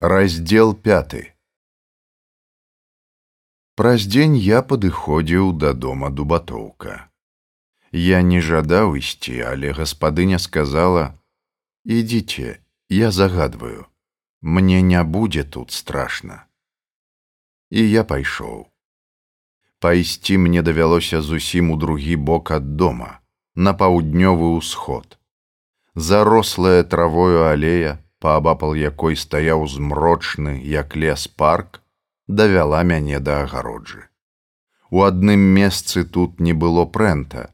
Раздзел 5 Праз дзень я падыходзіў да дома дубатоўка. Я не жадаў ісці, але гаспадыня сказала: « Ідзіце, я загадваю, мне не будзе тут страшна. І я пайшоў. Пайсці мне давялося зусім у другі бок ад дома, на паўднёвы ўсход. Зарослая травою алея, паабапал якой стаяў змрочны як лес парк давяла мяне да агароджы. У адным месцы тут не было прэнта.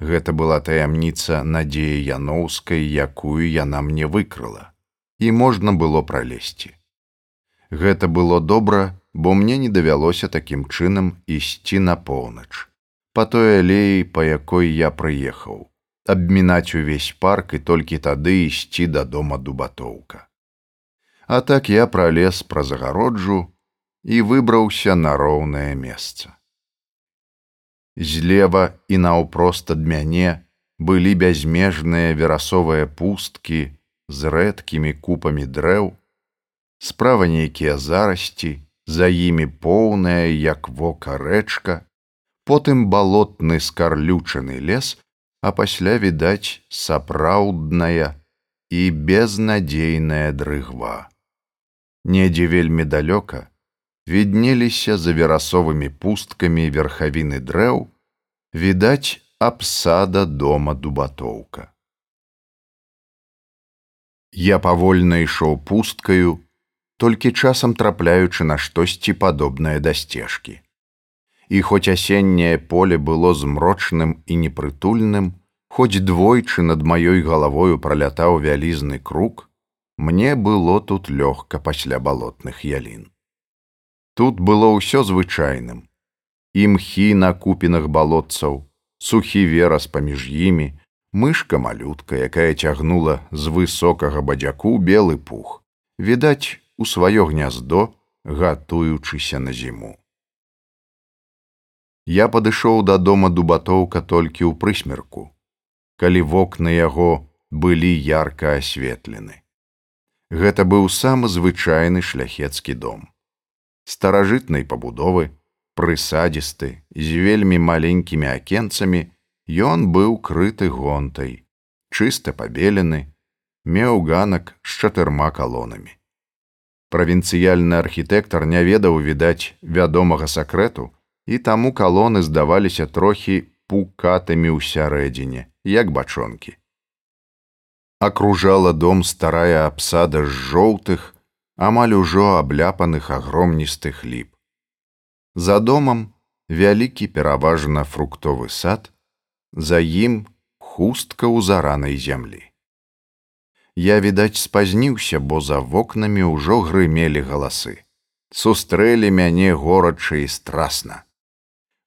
Гэта была таямніца надзеі яноўскай якую яна мне выкрыла і можна было пралезці. Гэта было добра бо мне не давялося такім чынам ісці на поўнач па той алеі па якой я прыехаў абмінаць увесь парк і толькі тады ісці да дома дубатоўка. А так я пролез праз агароджу і выбраўся на роўнае месца. Злева і наўпрост ад мяне былі бязмежныя верасовыя пусткі з рэдкімі купамі дрэў, справа нейкія зарасці, за імі поўная, як вока рэчка, потым балотны скарлючаны лес, а пасля відаць сапраўдная і безнадзейная дрыгва. Недзе вельмі далёка віднеліся за верасовымі пусткамі верхавіны дрэў, відаць абсада дома дубатоўка. Я павольна ішоў пусткаю, толькі часам трапляючы на штосьці падобнае да сцежкі і хоць асенняе поле было змрочным і непрытульным, хоць двойчы над маёй галавою пралятаў вялізны круг, мне было тут лёгка пасля балотных ялін. Тут было ўсё звычайным. Імхі на купінах балотцаў, сухі верас паміж імі, мышка малютка, якая цягнула з высокага бадзяку белы пух, відаць, у сваё гняздо, гатуючыся на зіму. Я падышоў да дома дубатоўка толькі ў прысмерку, калі вокны яго былі ярка асветлены. Гэта быў самы звычайны шляхецкі дом. Старажытнай пабудовы, прысадзісты, з вельмі маленькімі акенцамі, ён быў крыты гонтай, чыста пабелены, меў ганак з чатырма калонамі. Правінцыяльны архітэктар не ведаў відаць вядомага сакрэту, і таму калоны здаваліся трохі пукатымі ўсярэдзіне, як бачонкі. Акружала дом старая абсада з жоўтых, амаль ужо абляпаных агромністых ліп. За домам вялікі пераважна фруктовы сад, за ім хустка ў заранай зямлі. Я, відаць, спазніўся, бо за вокнамі ўжо грымелі галасы. Сустрэлі мяне горача і страсна.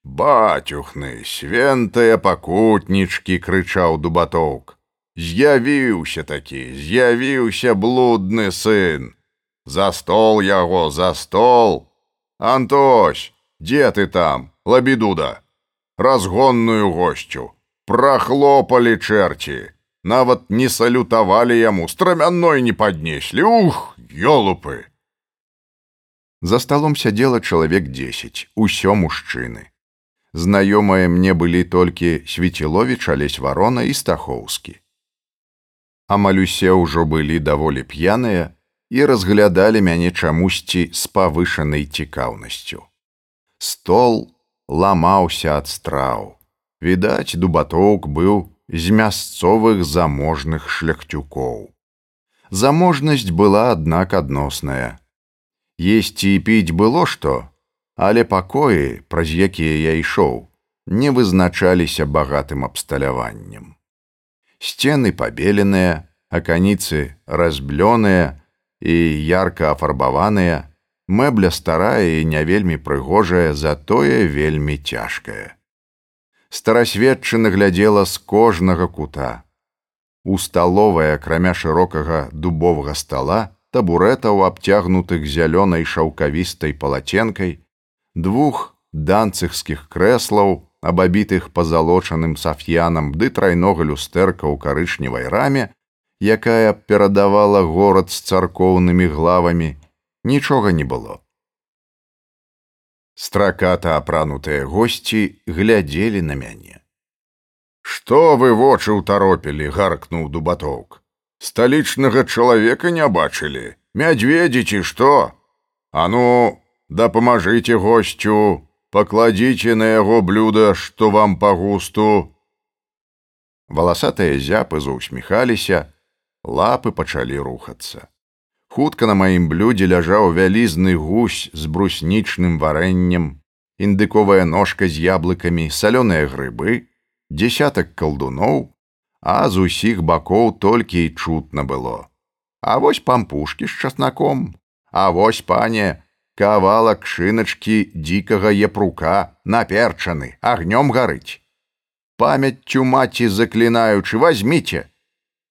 Батюхны, свентыя пакутнічкі крычаў дубатоўк. З'явіўся такі, з'явіўся блудны сын. За стол яго за стол. Антось, дзе ты там, лабідуда, разгонную госцю, прахлопалі чэрці, нават не салютавалі яму, страмяной не паднеслі, ух, ёлупы. За сталом сядзела чалавек дзесяць, усё мужчыны знаёмыя мне былі толькі свеціловіч алесь варона і стахоўскі амаль усе ўжо былі даволі п'яныя і разглядалі мяне чамусьці з павышанай цікаўнасцю стол ламаўся ад страў відаць дубатоўк быў з мясцовых заможных шляхцюкоў заможнасць была аднак адносная есці і піць было што але пакоі, праз якія я ішоў, не вызначаліся багатым абсталяваннем. Сцены пабеленыя, аканіцы разблёныя і ярка афарбаваныя, мэбля старая і не вельмі прыгожая, затое вельмі цяжкая. Старасведчына глядзела з кожнага кута. У сталовая акрамя шырокага дубовага стала, табурэтаў абцягнутых зялёнай шаўкавістай палаценкай, двух данцыхскіх крэслаў, абабітых пазалочаным сафьянам ды трайнога люстэрка ў карычневай раме, якая перадавала горад з царкоўнымі главамі нічога не было. Страката апранутыя госці глядзелі на мяне. Што вы вочы ўтаропілі, гаркнуў дубатоўк. Сталічнага чалавека не бачылі, мядзведзіці што? А ну, дапамажыце госцю, пакладзіце на яго блюда, што вам па густу. Валасатыя зяпы заусміхаліся, лапы пачалі рухацца. Хутка на маім блюдзе ляжаў вялізны гусь з бруснічным варэннем, індыковая ножка з яблыкамі, салёныя грыбы, десятак калдуноў, а з усіх бакоў толькі і чутна было. А вось пампушкі з часнаком, А вось пане, кавалак шыначкі дзікага япрука наперчаны, агнём гарыць. Памяццю маці заклінаючы возьміце,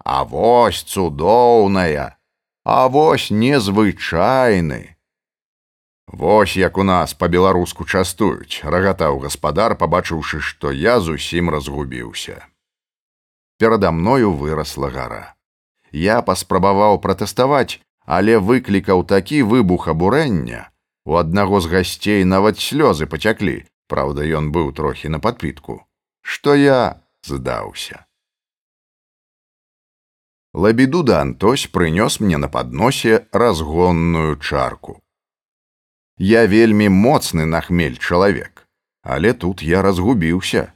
А вось цудоўная, А вось незвычайны. Вось як у нас па-беларуску частуюць, рагатаў гаспадар, пабачыўшы, што я зусім разгубіўся. Перада мною вырасла гара. Я паспрабаваў пратэставаць, але выклікаў такі выбух абурэння. У аднаго з гасцей нават слёзы пацяклі, Праўда, ён быў трохі на падпітку, што я здаўся. Лабідуда Антось прынёс мне на падносе разгонную чарку. Я вельмі моцны на хмель чалавек, але тут я разгубіўся.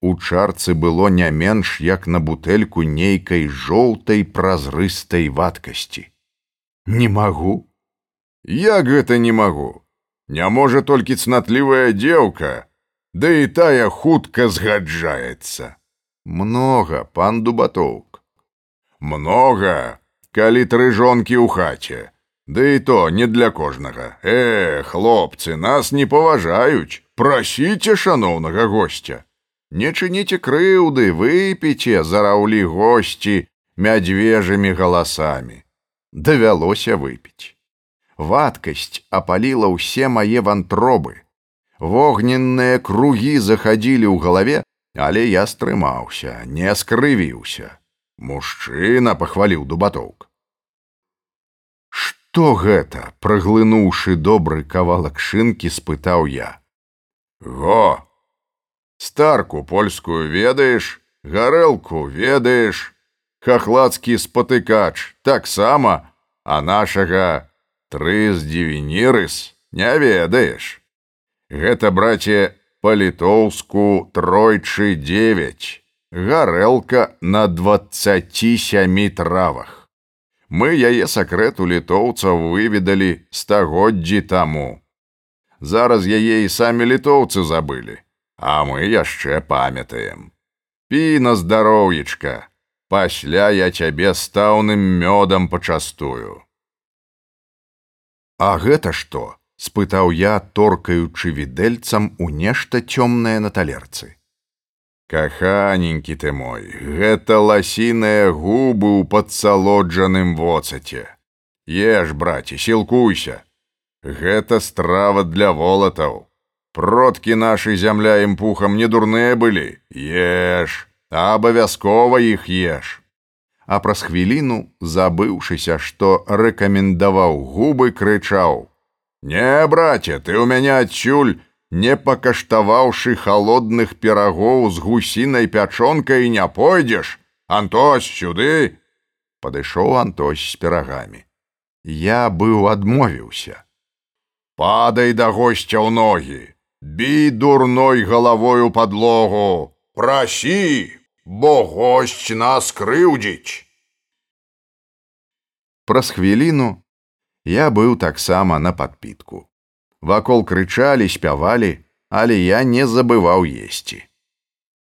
У чарцы было не менш як на бутэльку нейкай жоўтай празрыстай вадкасці. Не магу. Як гэта не магу. Не можа толькі цнатлівая дзеўка, Да і тая хутка згаджаецца. Многа, пан дубатоўк. Много калі тры жонкі ў хаце. Да і то не для кожнага. Э хлопцы нас не паважаюць. Прасіце шаноўнага гостця не чыніце крыўды выпіце зараўлі госці мядзвежымі галасамі. Давялося выпіць вадкасць апаліла ўсе мае вантробы вогненныя кругі захадзілі ў галаве але я стрымаўся не скрывіўся Мужчына пахваліў дубатоўк. Што гэта, праглынуўшы добры кавалак шынкі, спытаў я. Го! Старку польскую ведаеш, гарэлку ведаеш, хахладскі спатыкач таксама, а нашага трыз дзівенірыс не ведаеш. Гэта браце па-літоўску тройчы девять гарэлка на двадцаці сямі травах. Мы яе сакрэт у літоўцаў выведалі стагоддзі таму. Зараз яе і самі літоўцы забылі, а мы яшчэ памятаем. Пі на здароўечка, пасля я цябе стаўным мёдам пачастую. А гэта што? спытаў я, торкаючы відэльцам у нешта цёмнае на талерцы. Каханенькі ты мой, гэта ласіныя губы ў падсалоджаным воцаце. Еш, браце, сілкуйся. Гэта страва для волатаў. Продкі нашы зямля ім пухам не дурныя былі. Еш, абавязкова іх еш. А праз хвіліну, забыўшыся, што рэкамендаваў губы, крычаў: « Не, браце, ты ў мяне адсюль, не пакаштаваўшы холодных пірагоў з гусінай пячонкай не пойдзеш! Антось сюды! Падышоў антось з пірагамі. Я быў адмовіўся. Падай да госця ў ногі бі дурной галавою падлогу прасі бо госць нас крыўдзіць праз хвіліну я быў таксама на падпітку Вакол крычалі, спявалі, але я не забываў есці.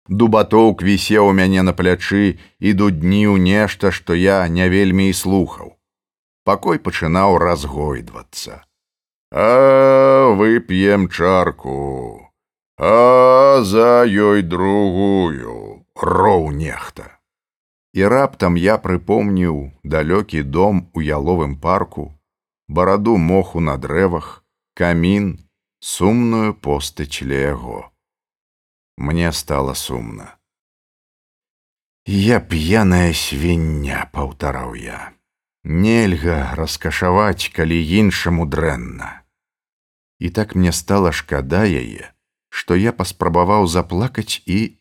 Дубатоўк вісеў у мяне на плячы і дудніў нешта, што я не вельмі і слухаў. Пакой пачынаў разгойдвацца. А вып'ем чарку, А за ёй другую, роў нехта. І раптам я прыпомніў далёкі дом у яловым парку, бараду моху на дрэвах, камін сумную постач ля яго. Мне стало сумна. Я п'яная свіння, паўтараў я. нельга раскашаваць, калі іншаму дрэнна. І так мне стала шкада яе, што я паспрабаваў заплакаць і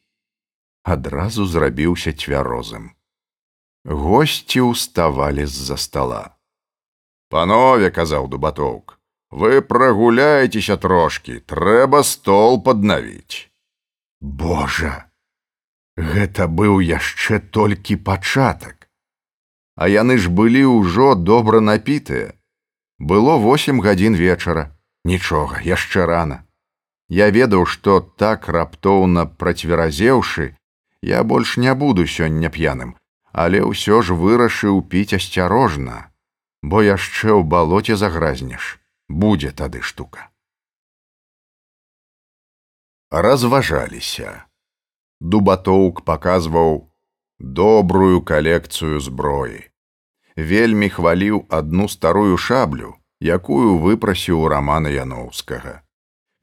адразу зрабіўся цвярозым. Госці ўставалі з-за стола. Панове казаў дубатоўк, вы прагуляецеся трошки, трэба стол паднавіць. Божа, гэта быў яшчэ толькі пачатак. А яны ж былі ўжо добра напітыя. Было восем гадзін вечара, нічога, яшчэ рана. Я ведаў, што так раптоўна працверазеўшы, я больш не буду сёння п'яным, але ўсё ж вырашыў піць асцярожна, бо яшчэ ў балоце загразнеш, будзе тады штука. Разважаліся. Дубатоўк паказваў добрую калекцыю зброі. Вельмі хваліў адну старую шаблю, якую выпрасіў рамана Яноўскага.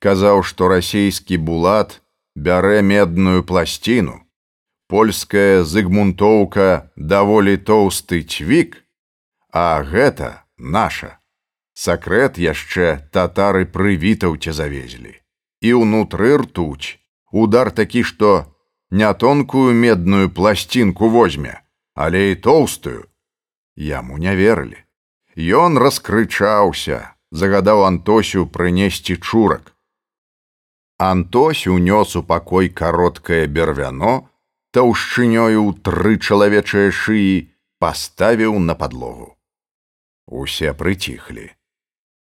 Казаў, што расійскі булат бярэ медную пласціну, польская зыгмунтоўка даволі тоўсты цвік, а гэта наша. Сакрэт яшчэ татары прывітаўце завезлі. І ўнутры ртуць, удар такі, што не тонкую медную пласцінку возьме, але і тоўстую. Яму не верылі. Ён раскрычаўся, загадаў Антосю прынесці чурак. Антось унёс у пакой кароткае бервяно, таўшчынёю ў тры чалавечыя шыі паставіў на падлогу. Усе прыціхлі.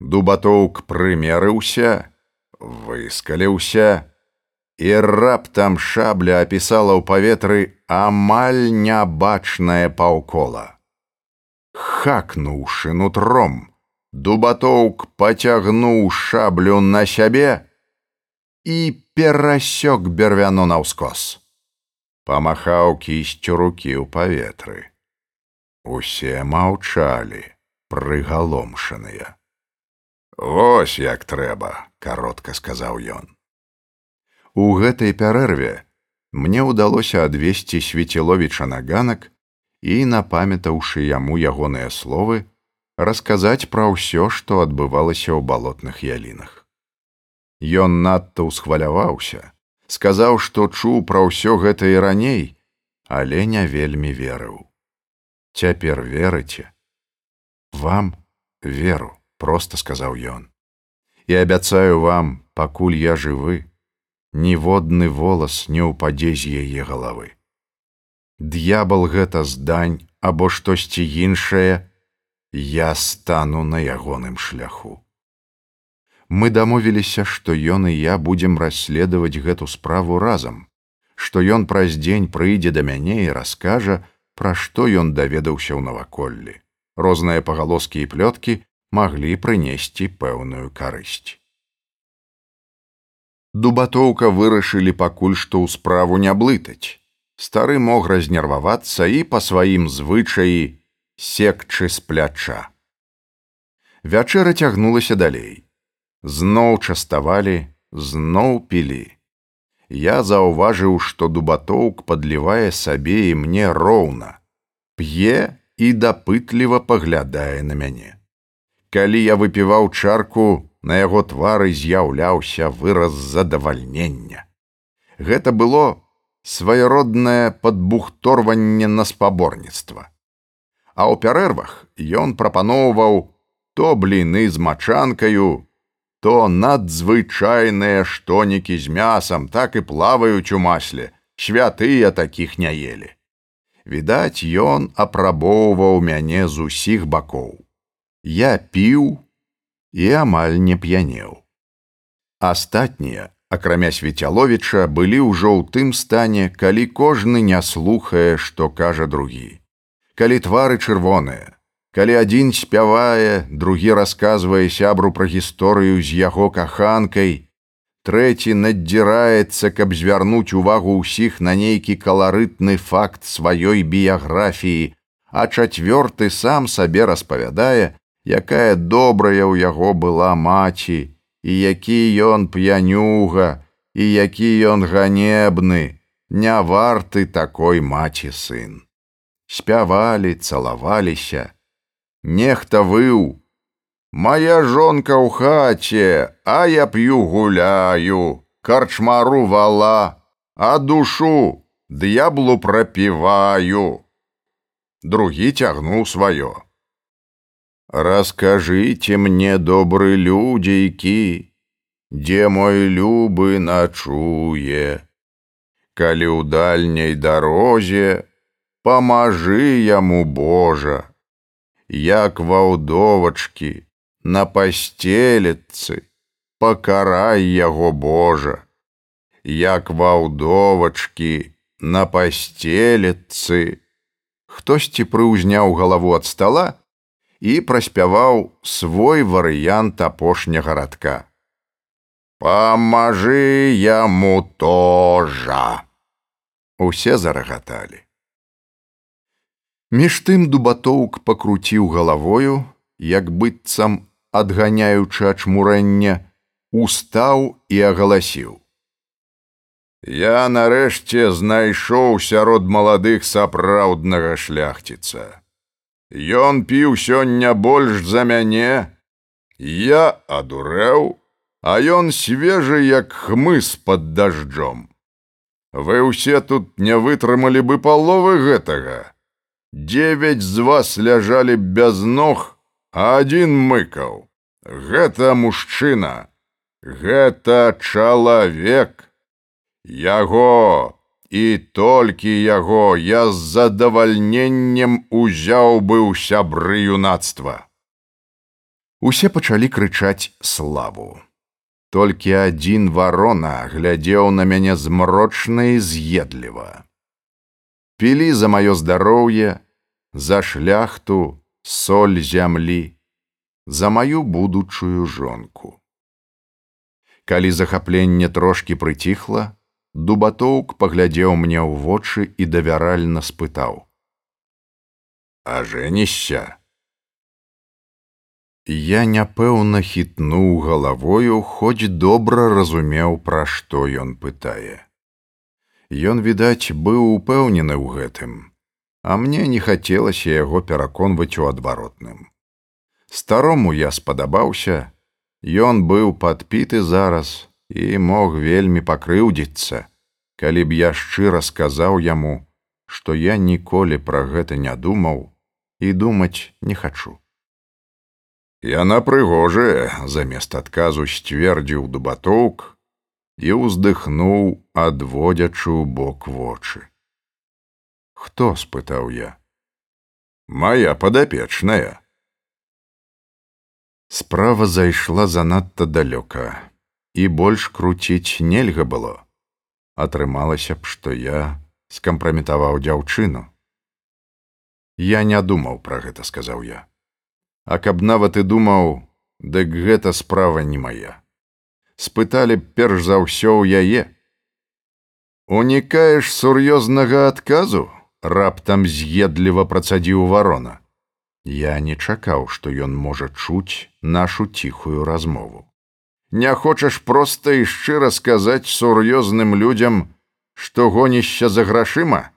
Дубатоўк прымерыўся, выскаліўся, і раптам шабля апісала ў паветры амаль нябачнае паўкола. Хакнуўшы нутром, дубатоўк пацягнуў шаблю на сябе і перасёк бервяно на ўскос памахаў кісцю рукі ў паветры. Усе маўчалі, прыгаломшаныя. Вось як трэба, каротка сказаў ён. У гэтай пярэрве мне ўдалося адвесці свецеловіча на ганак і, напамятаўшы яму ягоныя словы, расказаць пра ўсё, што адбывалася ў балотных ялінах. Ён надта ўсхваляваўся, сказаў, што чуў пра ўсё гэта і раней, але не вельмі верыў. Цяпер верыце. Вам веру, просто сказаў ён. І абяцаю вам, пакуль я жывы, ніводны волас не ўпадзе з яе галавы. Д'ябал гэта здань або штосьці іншае, я стану на ягоным шляху мы дамовіліся, што ён і я будзем расследаваць гэту справу разам, што ён праз дзень прыйдзе да мяне і раскажа, пра што ён даведаўся ў наваколлі. Розныя пагалоскі і плёткі маглі прынесці пэўную карысць. Дубатоўка вырашылі пакуль што ў справу не блытаць. Стары мог разнервавацца і па сваім звычаі секчы з пляча. Вячэра цягнулася далей зноў частавалі, зноў пілі. Я заўважыў, што дубатоўк падлівае сабе і мне роўна, п'е і дапытліва паглядае на мяне. Калі я выпіваў чарку, на яго твары з'яўляўся выраз задавальнення. Гэта было сваероднае падбухторванне на спаборніцтва. А ў пярэрвах ён прапаноўваў то бліны з мачанкаю, то надзвычайныя штонікі з мясам так і плаваюць у масле, святыя такіх не елі. Відаць, ён апрабоўваў мяне з усіх бакоў. Я піў і амаль не п'янеў. Астатнія, акрамя свецяловіча, былі ўжо ў тым стане, калі кожны не слухае, што кажа другі. Калі твары чырвоныя, калі адзін спявае, другі расказвае сябру пра гісторыю з яго каханкай, трэці наддзіраецца, каб звярнуць увагу ўсіх на нейкі каларытны факт сваёй біяграфіі, а чацвёрты сам сабе распавядае, якая добрая ў яго была маці, і які ён п'янюга, і які ён ганебны, не варты такой маці сын. Спявалі, цалаваліся, Нехта выў: Мая жонка ў хаце, а я п'ю гуляю, карчмару вала, а душу д'яблу прапіваю. Другі цягнуў сваё. Раскажыце мне, добры людзейкі, дзе мой любы начуе. Калі ў дальняй дарозе, памажы яму Божа, як ваўдовачкі, на пасцеліцы, пакарай яго Божа, як ваўдовачкі, на пасцеліцы, хтосьці прыўзняў галаву ад стала і праспяваў свой варыянт апошняга радка. Памажы яму тожа. Усе зарагаталі. Між тым дубатоўк пакруціў галавою, як быццам адганяючы ачмурэнне, устаў і агаласіў: Я нарэшце знайшоў сярод маладых сапраўднага шляхціца. Ён піў сёння больш за мяне. Я адурэў, а ён свежы, як хмыз под дажджом. Вы ўсе тут не вытрымалі бы паловы гэтага. Девяць з вас ляжалі без ног, а адзін мыкаў. Гэта мужчына, гэта чалавек. Яго і толькі яго я з задавальненнем узяў бы ў сябры юнацтва. Усе пачалі крычаць славу. Толькі адзін варона глядзеў на мяне змрочна і з'едліва. Пілі за маё здароўе, за шляхту, соль зямлі, за маю будучую жонку. Калі захапленне трошкі прыціхла, Дубатоўк паглядзеў мне ў вочы і давяральна спытаў: « А жэнішся. Я няпэўна хітнуў галавою, хоць добра разумеў, пра што ён пытае. Ён, відаць, быў упэўнены ў гэтым, а мне не хацелася яго пераконваць у адваротным. Старому я спадабаўся, Ён быў падпіты зараз, і мог вельмі пакрыўдзіцца, калі б я шчыра сказаў яму, што я ніколі пра гэта не думаў і думаць не хачу. Яна прыгожая замест адказу сцвердзіў дубатоўк і ўздыхнуў, адводзячы ў бок вочы. Хто спытаў я? Мая падапечная. Справа зайшла занадта далёка і больш круціць нельга было. Атрымалася б, што я скампраметаваў дзяўчыну. Я не думаў пра гэта, сказаў я. А каб нават і думаў, дык гэта справа не мая. Спыталі б перш за ўсё ў яе. Унікаеш сур'ёзнага адказу, раптам з'едліва працадзіў варона. Я не чакаў, што ён можа чуць нашу ціхую размову не хочаш проста і шчыра сказаць сур'ёзным людзям, што гонішся за грашыма,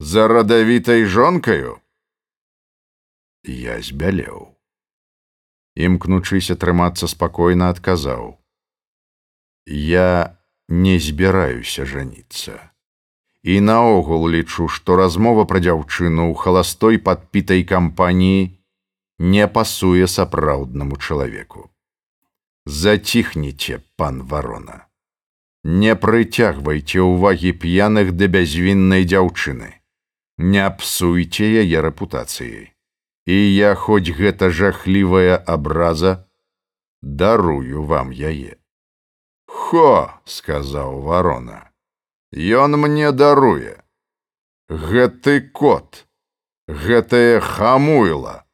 за радавітай жонкаю. Я збялеў. Імкнучыся трымацца спакойна адказаў: Я не збіраюся жаніцца. І наогул лічу, што размова пра дзяўчыну ў халастой падпітай кампаніі не пасуе сапраўднаму чалавеку. Заціхніце, пан варона. Не прыцягвайце ўвагі п'яных да бязвіннай дзяўчыны. Не псуйце яе рэпутацыяй. І я хоць гэта жахлівая абраза, дарую вам яе. Хо, сказаў варона. Ён мне даруе. Гэты кот, гэтае хамуйла.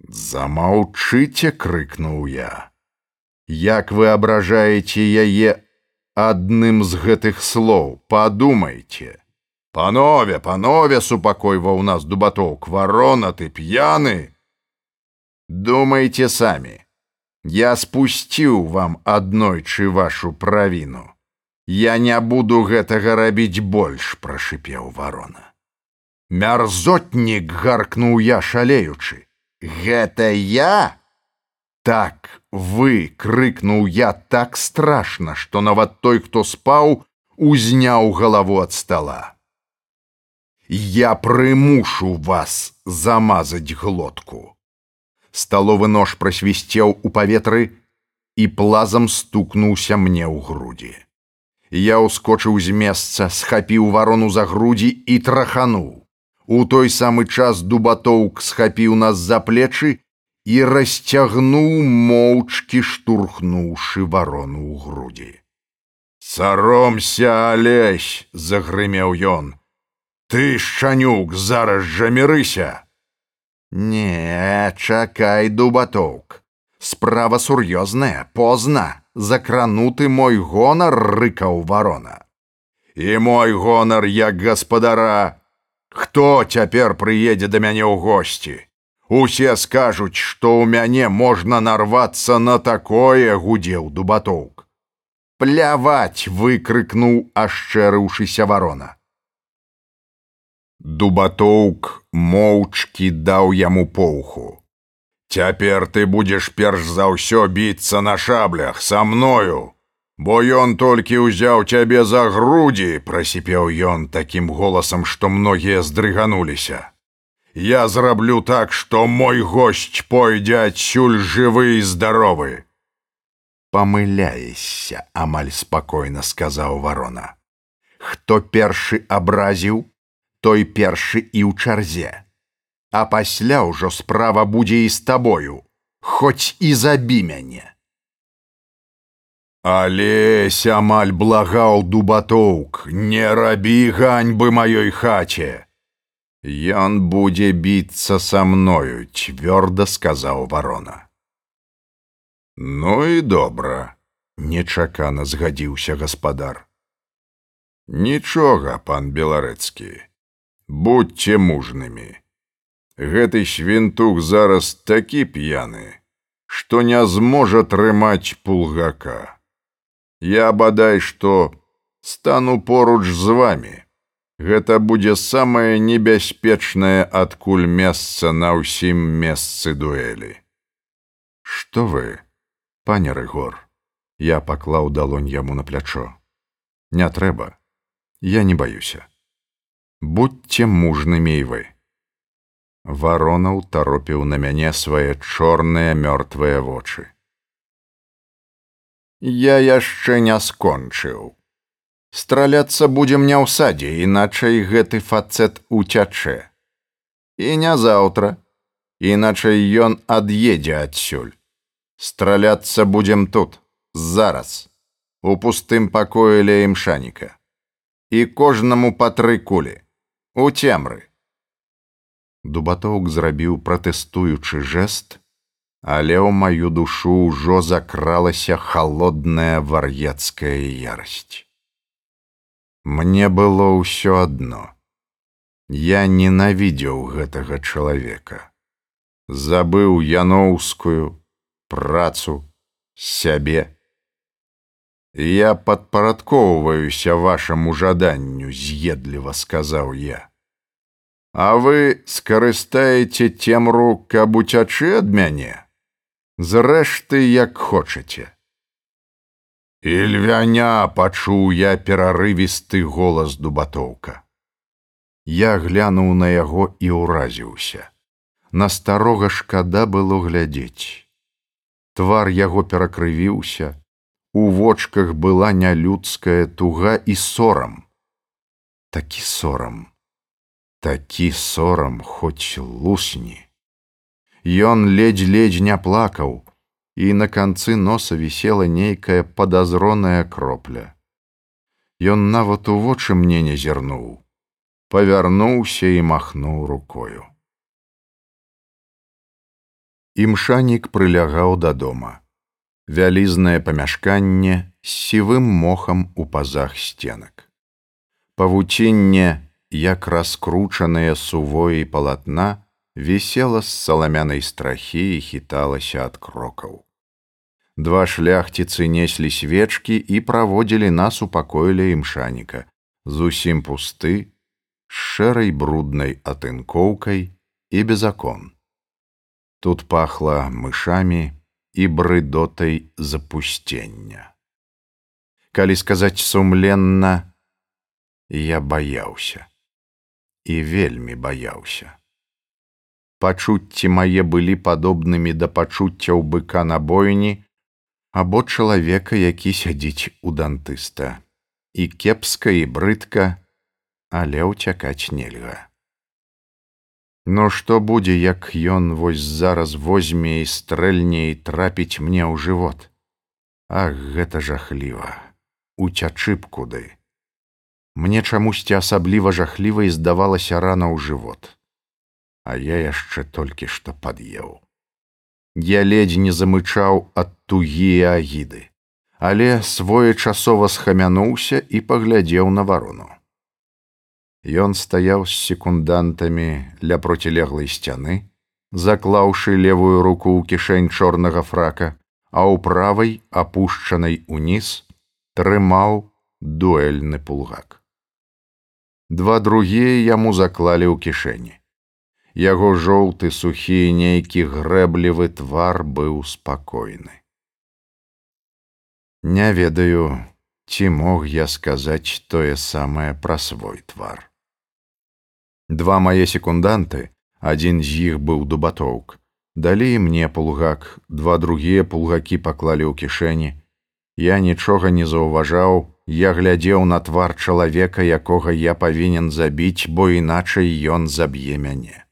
Замаўчыце, крыкнуў я. Як вы абражаеце яе адным з гэтых слоў, падумайце. Панове, панове супакойваў нас дубатоўк, варона ты п'яны. Думайце самі. Я спусціў вам аднойчы вашу правіну. Я не буду гэтага рабіць больш, прашипеў варона. Мярзотнік гаркнуў я шалеючы. гэта я так вы крыкнуў я так страшна што нават той хто спаў узняў галаву ад стола я прымушу вас замазаць глотку сталовы нож прасвісцеў у паветры і плазам стукнуўся мне ў грудзі я ўскочыў з месца схапіў варону за грудзі і трахануў. У той самы час дубатоўк схапіў нас за плечы і расцягнуў моўчкі штурхнуўшы варону ў грудзі. Саромся алесь загрымеў ён. Ты шчанюк зараз жа мірыся! Не чакай дубатоўк. Справа сур'ёзная позна закрануты мой гонар рыкаў варона. І мой гонар як гаспадара. Хто цяпер прыедзе да мяне ў госці? Усе скажуць, што ў мяне можна нарвацца на такое гудзеў дубатоўк. Пляваць выкрыкнуў ашчэрыўшыся варона. Дубатоўк моўчкі даў яму поўху цяпер ты будзеш перш за ўсё біцца на шаблях са мною. Бо ён толькі ўзяў цябе за грудзі прасіпеў ён такім голасам што многія здрыгануліся. Я зраблю так што мой госць пойдзе адсюль жывы і здаровы. Памыляешся амаль спакойна сказаў варона. Хто першы абразіў той першы і ў чарзе а пасля ўжо справа будзе і з табою хоць і забі мяне алесь амаль благаў дубатоўк не рабі ганьбы маёй хаце Ён будзе біцца са мною цвёрда сказаў варона Ну і добра, нечакана згадзіўся гаспадар. Нічога, пан беларэцкі, будьце мужнымі. Гэты свінтух зараз такі п'яны, што не зможа трымаць пулгака. Я бадай што стану поруч з вами. Гэта будзе самае небяспечнае адкуль месца на ўсім месцы дуэлі. Што вы? пане рыгор я паклаў далонь яму на плячо не трэба я не баюся будьце мужнымі і вы варонаў таропіў на мяне свае чорныя мёртвыя вочы. Я яшчэ не скончыў. Страляцца будзем не ў садзе іначай гэты фацэт уцячэ. І не заўтра іначай ён ад'едзе адсюль. Страляцца будзем тут зараз у пустым пакоі ля імшаніка і кожнаму па тры кулі у цемры дубатоўк зрабіў пратэстуючы жэст але ў маю душу ўжо закралася холодная вар'ецкая ярасць мне было ўсё адно. Я ненавідзеў гэтага чалавека. Забыў яноўскую працу сябе. Я падпарадкоўваюся вашаму жаданню з'едліва сказаў я а вы скарыстаеце цемру каб уцячы ад мяне? Зрэшты як хочаце. Львяня пачуў я перарывісты голас дубатоўка. Я глянуў на яго і ўразіўся. На старога шкада было глядзець. Твар яго перакрывіўся. У вочках была нялюдская туга і сорам. Такі сорам такі сорам хоць лусні ён ледзь-ледзь не плакаў і на канцы носа вісела нейкая падазроная кропля. Ён нават у вочы мне не зірнуў павярнуўся і махнуў рукою. Імшанік прылягаў да дома. Вялізнае памяшканне з сівым мохам у пазах сценак. Павуцінне як раскручаныя сувоі палатна вісела з саламянай страхі і хіталася ад крокаў. Два шляхціцы неслі свечкі і праводзілі нас у пакоіле імшаніка зусім пусты з шэрай бруднай атынкоўкай і без акон. Тут пахла мышамі і брыдотай запусцення. Калі сказаць сумленна, я баяўся і вельмі баяўся. Пачуцці мае былі падобнымі да пачуццяў быка на бойні або чалавека, які сядзіць у дантыста. І кепска і брыдка, але ўцякаць нельга. Но што будзе, як ён вось зараз возьме і стрэльне і трапіць мне ў жывот. Ах, гэта жахліва, уцячы б куды. Мне чамусьці асабліва жахлівай здавалася рана ў жывот, а я яшчэ толькі што пад'еў. Я ледзь не замычаў ад тугі агіды, але своечасова схамянуўся і паглядзеў на варону. Ён стаяў з секундантамі ля процілеглай сцяны, заклаўшы левую руку ў кішэнь чорнага фрака, а ў правай апушчанай уніз трымаў дуэльны пулгак. Два другія яму заклалі ў кішэні. Яго жоўты сухі нейкі грэблівы твар быў спакойны. Не ведаю, ці мог я сказаць тое самае пра свой твар. Два мае секунданты, адзін з іх быў дубатоўк. Далі мне пулгак, два другія пулгакі паклалі ў кішэні. Я нічога не заўважаў, я глядзеў на твар чалавека, якога я павінен забіць, бо іначай ён заб'е мяне.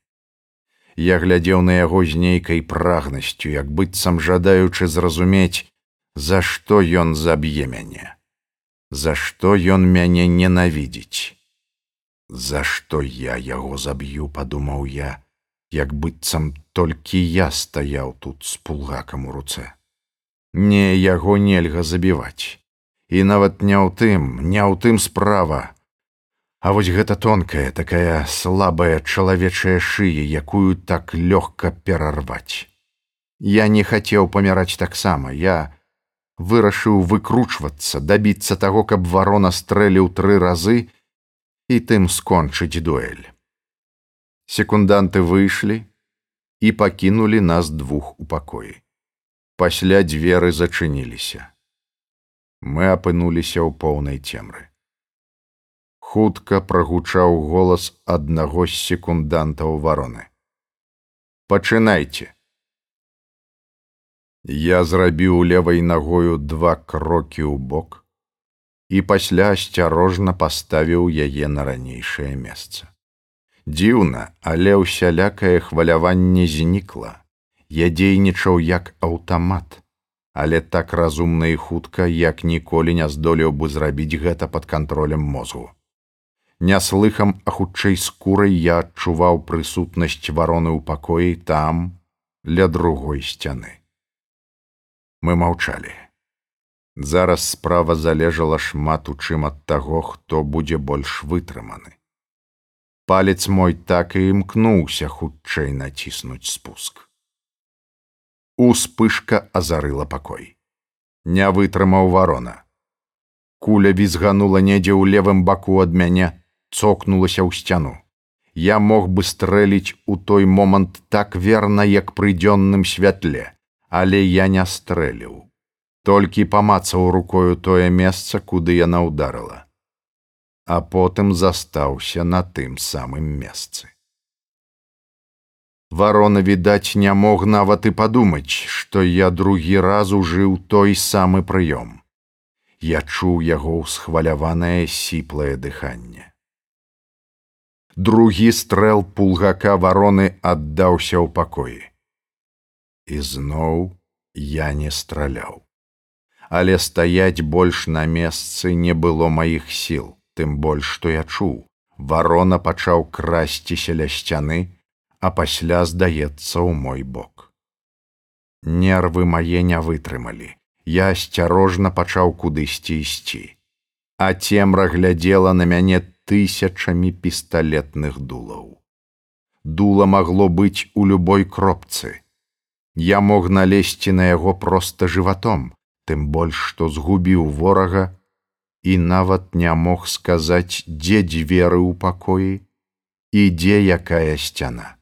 Я глядзеў на яго з нейкай прагнасцю, як быццам жадаючы зразумець, за што ён заб'е мяне, За што ён мяне ненавідзіць. За што я яго заб'ю, падумаў я, як быццам толькі я стаяў тут з пулгакам у руцэ. Не яго нельга забіваць. І нават не ў тым, не ў тым справа. А вось гэта тонкая, такая слабая чалавечая шыя, якую так лёгка перарваць. Я не хацеў паміраць таксама, я вырашыў выкручвацца, дабіцца таго, каб варона стрэліў тры разы, і тым скончыць дуэль. Секунданты выйшлі і пакінулі нас двух у пакоі. Пасля дзверы зачыніліся. Мы апынуліся ў поўнай цемры. Хутка прагучаў голас аднаго з секундантаў вароны. Пачынайце. Я зрабіў левай нагою два крокі ў бок, і пасля асцярожна паставіў яе на ранейшае месца. Дзіўна, але ўсялякае хваляванне знікла. Я дзейнічаў як аўтамат, але так разумна і хутка, як ніколі не здолеў бы зрабіць гэта пад кантролем мозгу. Няслыхам, а хутчэй скурай я адчуваў прысутнасць вароны ў пакоі там, ля другой сцяны. Мы маўчалі. Зараз справа залежала шмат у чым ад таго, хто будзе больш вытрыманы. Палец мой так і імкнуўся хутчэй націснуць спуск. Успышка азарыла пакой. Не вытрымаў варона. Куля візганула недзе ў левым баку ад мяне, цокнулася ў сцяну. Я мог бы стрэліць у той момант так верна, як пры дзённым святле, але я не стрэліў толькі памацаў рукою тое месца, куды яна ўдарыла, а потым застаўся на тым самым месцы. Варона, відаць, не мог нават і падумаць, што я другі раз ужыў той самы прыём. Я чуў яго ўсхваляванае сіплае дыханне. Другі стрэл пулгака вароны аддаўся ў пакоі. І зноў я не страляў але стаяць больш на месцы не было маіх сіл, тым больш што я чуў. Варона пачаў красціся ля сцяны, а пасля здаецца ў мой бок. Нервы мае не вытрымалі. Я асцярожна пачаў кудысьці ісці. А цемра глядзела на мяне тысячамі пісталетных дулаў. Дула магло быць у любой кропцы. Я мог налезці на яго проста жыватом, тым больш што згубіў ворага і нават не мог сказаць, дзе дзверы ў пакоі і дзе якая сцяна.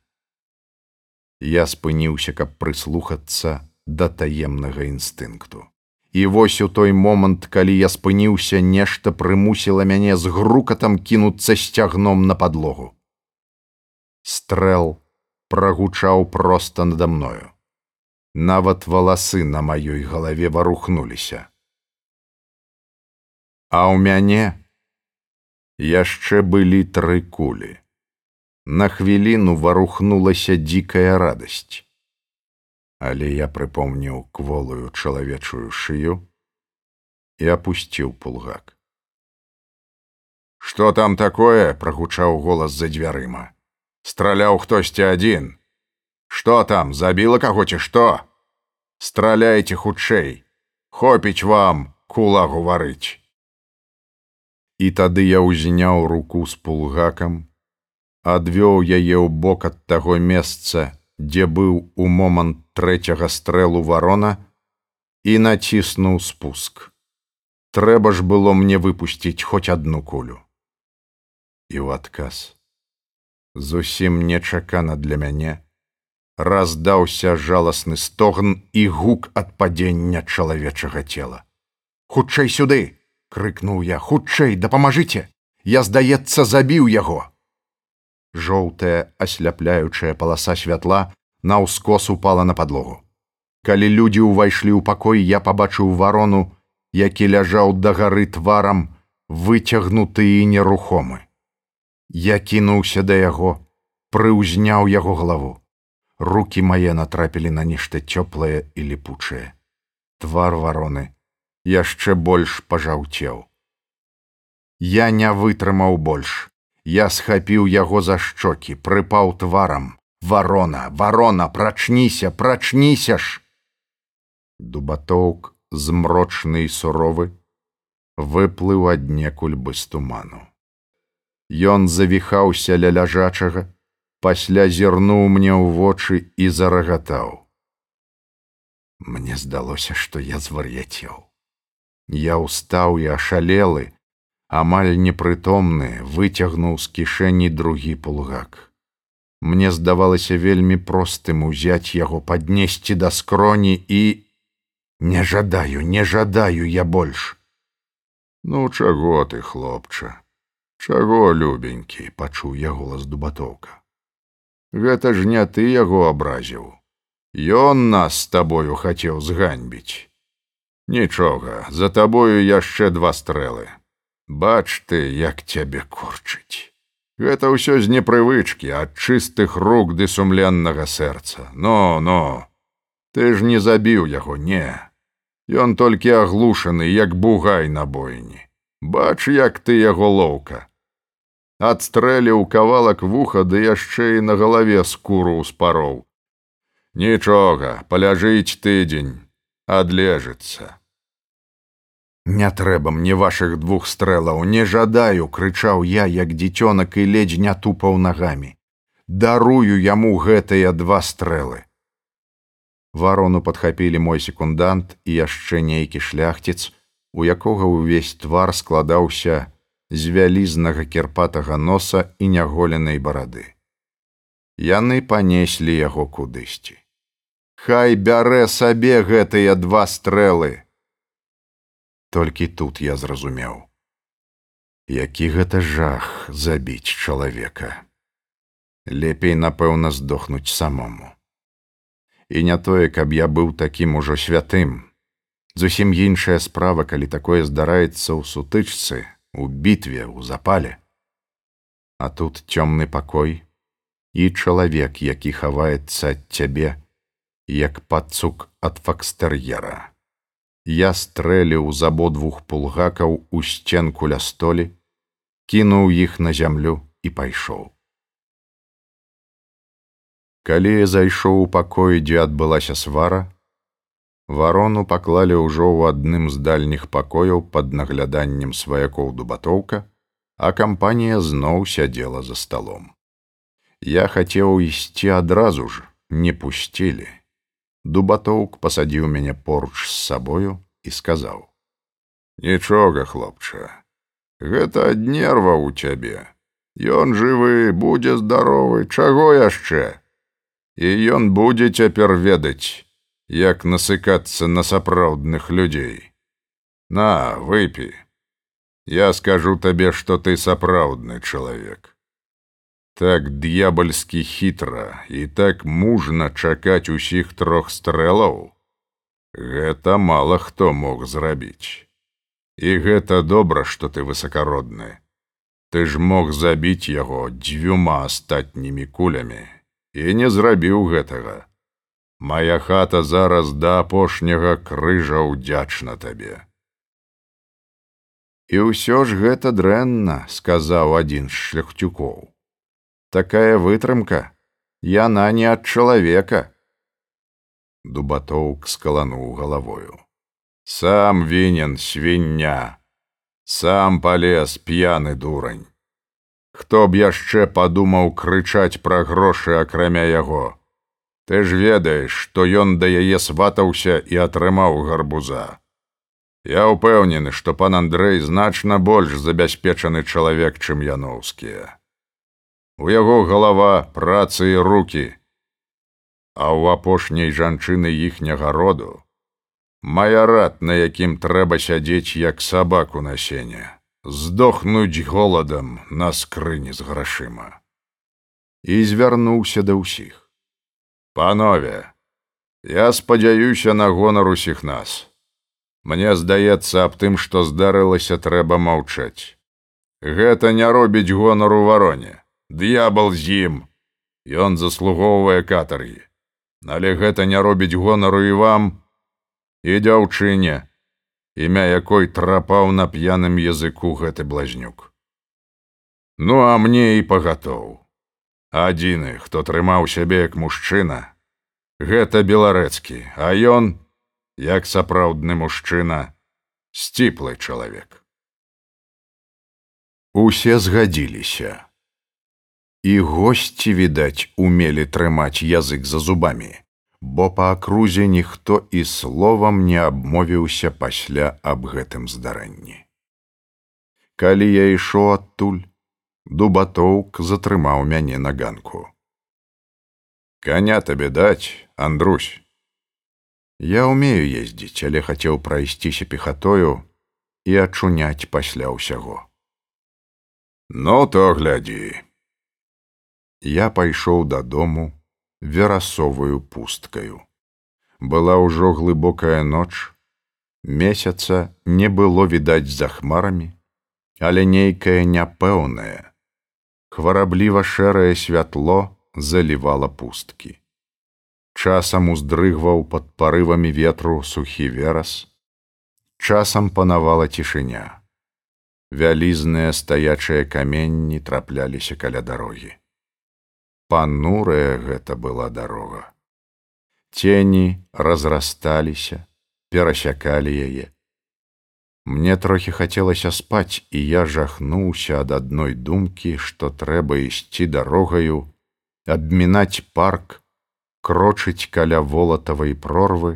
Я спыніўся, каб прыслухацца да таемнага інстынкту. І вось у той момант, калі я спыніўся, нешта прымусіла мяне з грукатам кінуцца сцягном на падлогу. Стрэл прагучаў проста надо мною. Нават валасы на маёй галаве варухнуліся. А ў мяне яшчэ былі тры кулі. На хвіліну варухнулася дзікая радасць. Але я прыпомніў кволую чалавечую шыю і апусціў пулгак. Што там такое? прагучаў голас за дзвярыма. Страляў хтосьці адзін. Што там забіла каго ці што? Страляйце хутчэй, Хопіць вам кула гаварыць. І тады я ўзняў руку з пулгакам, адвёў яе ў бок ад таго месца, дзе быў у момант трэцяга стрэлу варона і націснуў спуск. Трэба ж было мне выпусціць хоць адну кулю. І ў адказ. Зусім нечакана для мяне раздаўся жаласны стогн і гук ад падзення чалавечага цела. Хутчэй сюды! — крыкнуў я, хутчэй, дапамажыце! Я, здаецца, забіў яго жоўтая асляпляючая паласа святла наўскос упала на падлогу. Калі людзі ўвайшлі ў пакой, я пабачыў варону, які ляжаў да гары тварам, выцягнуты і нерухомы. Я кінуўся да яго, прыўзняў яго галаву. Рукі мае натрапілі на нешта цёплае і ліпучае. Твар вароны яшчэ больш пажаўцеў. Я не вытрымаў больш. Я схапіў яго за шчокі, прыпаў тварам. Варона, варона, прачніся, прачніся ж. Дубатоўк змрочны і суровы выплыў аднекуль бы з туману. Ён завіхаўся ля ляжачага, пасля зірнуў мне ў вочы і зарагатаў. Мне здалося, што я звар'яцеў. Я ўстаў і ашалелы, амаль непрытомны выцягнуў з кішэні другі пулгак. Мне здавалася вельмі простым узяць яго паднесці да скроні і не жадаю, не жадаю я больш. Ну чаго ты, хлопча, Чаго любенькі, пачуў я голас дубатоўка. Гэта ж не ты яго абразіў. Ён нас з табою хацеў зганьбіць. Нічога, за табою яшчэ два стрэлы. Бач ты, як цябе корчыць. Гэта ўсё з непрывычкі ад чыстых рук ды сумленнага сэрца. Но, но, Ты ж не забіў яго, не. Ён толькі аглушаны, як бугай на бойні. Бач, як ты яго лоўка. Адстрэліў кавалак вуха ды яшчэ і на галаве скуру ўспароў. Нічога, паляжыць тыдзень, адлежыцца. Не трэба мне вашых двух стрэлаў, не жадаю, крычаў я, як дзіцёнак і ледзь не тупаў нагамі. Дарую яму гэтыя два стрэлы. Варону падхапілі мой секундант і яшчэ нейкі шляхціц, у якога ўвесь твар складаўся з вялізнага кірпатага носа і няголенай барады. Яны панеслі яго кудысьці. Хай бярэ сабе гэтыя два стрэлы, толькі тут я зразумеў які гэта жах забіць чалавека. Лепей напэўна здохнуць самому. І не тое каб я быў такім ужо святым. Зусім іншая справа калі такое здараецца ў сутычцы у бітве ў запале. А тут цёмны пакой і чалавек які хаваецца ад цябе як пацук ад факстэр'ера Я стрэліў з абодвух пулгакаў у сценку ля столі, кінуў іх на зямлю і пайшоў. Калі я зайшоў у пакоі, дзе адбылася свара, варону паклалі ўжо ў адным з дальніх пакояў пад нагляданнем сваякоў дубатоўка, а кампанія зноў сядзела за сталом. Я хацеў ісці адразу ж, не пусцілі. Дубатоўк пасадзіў мяне поруч з сабою і сказаў: « Нічога, хлопча, гэта ад нерва ў цябе. Ён жывы, будзе здаровы, чаго яшчэ? і ён будзе цяпер ведаць, як насыкацца на сапраўдных людзей. На, выпі. Я скажу табе, што ты сапраўдны чалавек. Так д'ябальскі хітра і так мужна чакаць усіх трох стрэлаў. Гэта мала хто мог зрабіць. І гэта добра, што ты высакародны. Ты ж мог забіць яго дзвюма астатнімі кулямі і не зрабіў гэтага. Мая хата зараз да апошняга крыжа ўдзячна табе. І ўсё ж гэта дрэнна, сказаў адзін з шляхцюкоў. Такая вытрымка, яна не ад чалавека. Дубатоўк скалануў галавою. Сам вінен свіння, сам палез п'яны дурань. Хто б яшчэ падумаў крычаць пра грошы акрамя яго. Ты ж ведаеш, што ён да яе сватаўся і атрымаў гарбуза. Я ўпэўнены, што пан Андрэй значна больш забяспечаны чалавек, чым яноўскія. У яго галава працы і руки, а ў апошняй жанчыны іхняга роду маярад, на якім трэба сядзець як сабаку на сене, здохнуць голадам на скрыні з грашыма. І звярнуўся да ўсіх. Панове, я спадзяюся на гонар усіх нас. Мне здаецца аб тым, што здарылася трэба маўчаць. Гэта не робіць гонару вароне. Д'ябал з ім. Ён заслугоўвае катаргі. Але гэта не робіць гонару і вам і дзяўчыне, імя якой трапаў на п'яным языку гэты блазнюк. Ну а мне і пагатоў. Адзіны, хто трымаў сябе як мужчына, гэта беларэцкі, а ён, як сапраўдны мужчына, сціплы чалавек. Усе згадзіліся. І госці, відаць, умелі трымаць язык за зубамі, бо па акрузе ніхто і словам не абмовіўся пасля аб гэтым здарэнні. Калі я ішоў адтуль, дубатоўк затрымаў мяне на ганку. Каня табе даць, Андрусь. Я умею ездзіць, але хацеў прайсціся пехатою і ачуняць пасля ўсяго. Ну то глядзі. Я пайшоў дадому верасовую пусткаю. Была ўжо глыбокая ноч, месяца не было відаць за хмарамі, але нейкае няпэўнае. Хварабліва шэрае святло залівала пусткі часам уздрыгваў пад парывамі ветру сухі верас, часам панавала цішыня. Вялізныя стаячыя каменні трапляліся каля дарогі. Панурая гэта была дарога. Цені разрасталіся, перасякалі яе. Мне трохі хацелася спаць, і я жахнуўся ад адной думкі, што трэба ісці дарогаю, абмінаць парк, крочыць каля волатавай прорвы,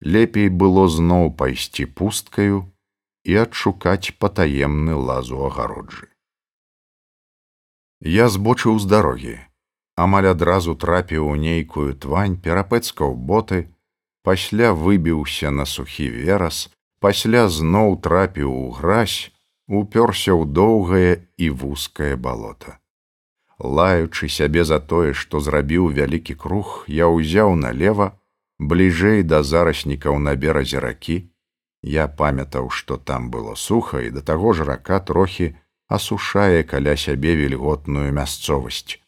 лепей было зноў пайсці пусткаю і адшукаць патаемны лазу агароджы. Я збочыў з дарогі, амаль адразу трапіў у нейкую твань, перапэцкаў боты, пасля выбіўся на сухі верас, пасля зноў трапіў у гразь, упёрся ў доўгае і вузкае балота лаючы сябе за тое, што зрабіў вялікі круг, я ўзяў налево бліжэй да зараснікаў на беразе ракі. Я памятаў, што там было суха і да таго ж рака трохі асушае каля сябе вільготную мясцовасць.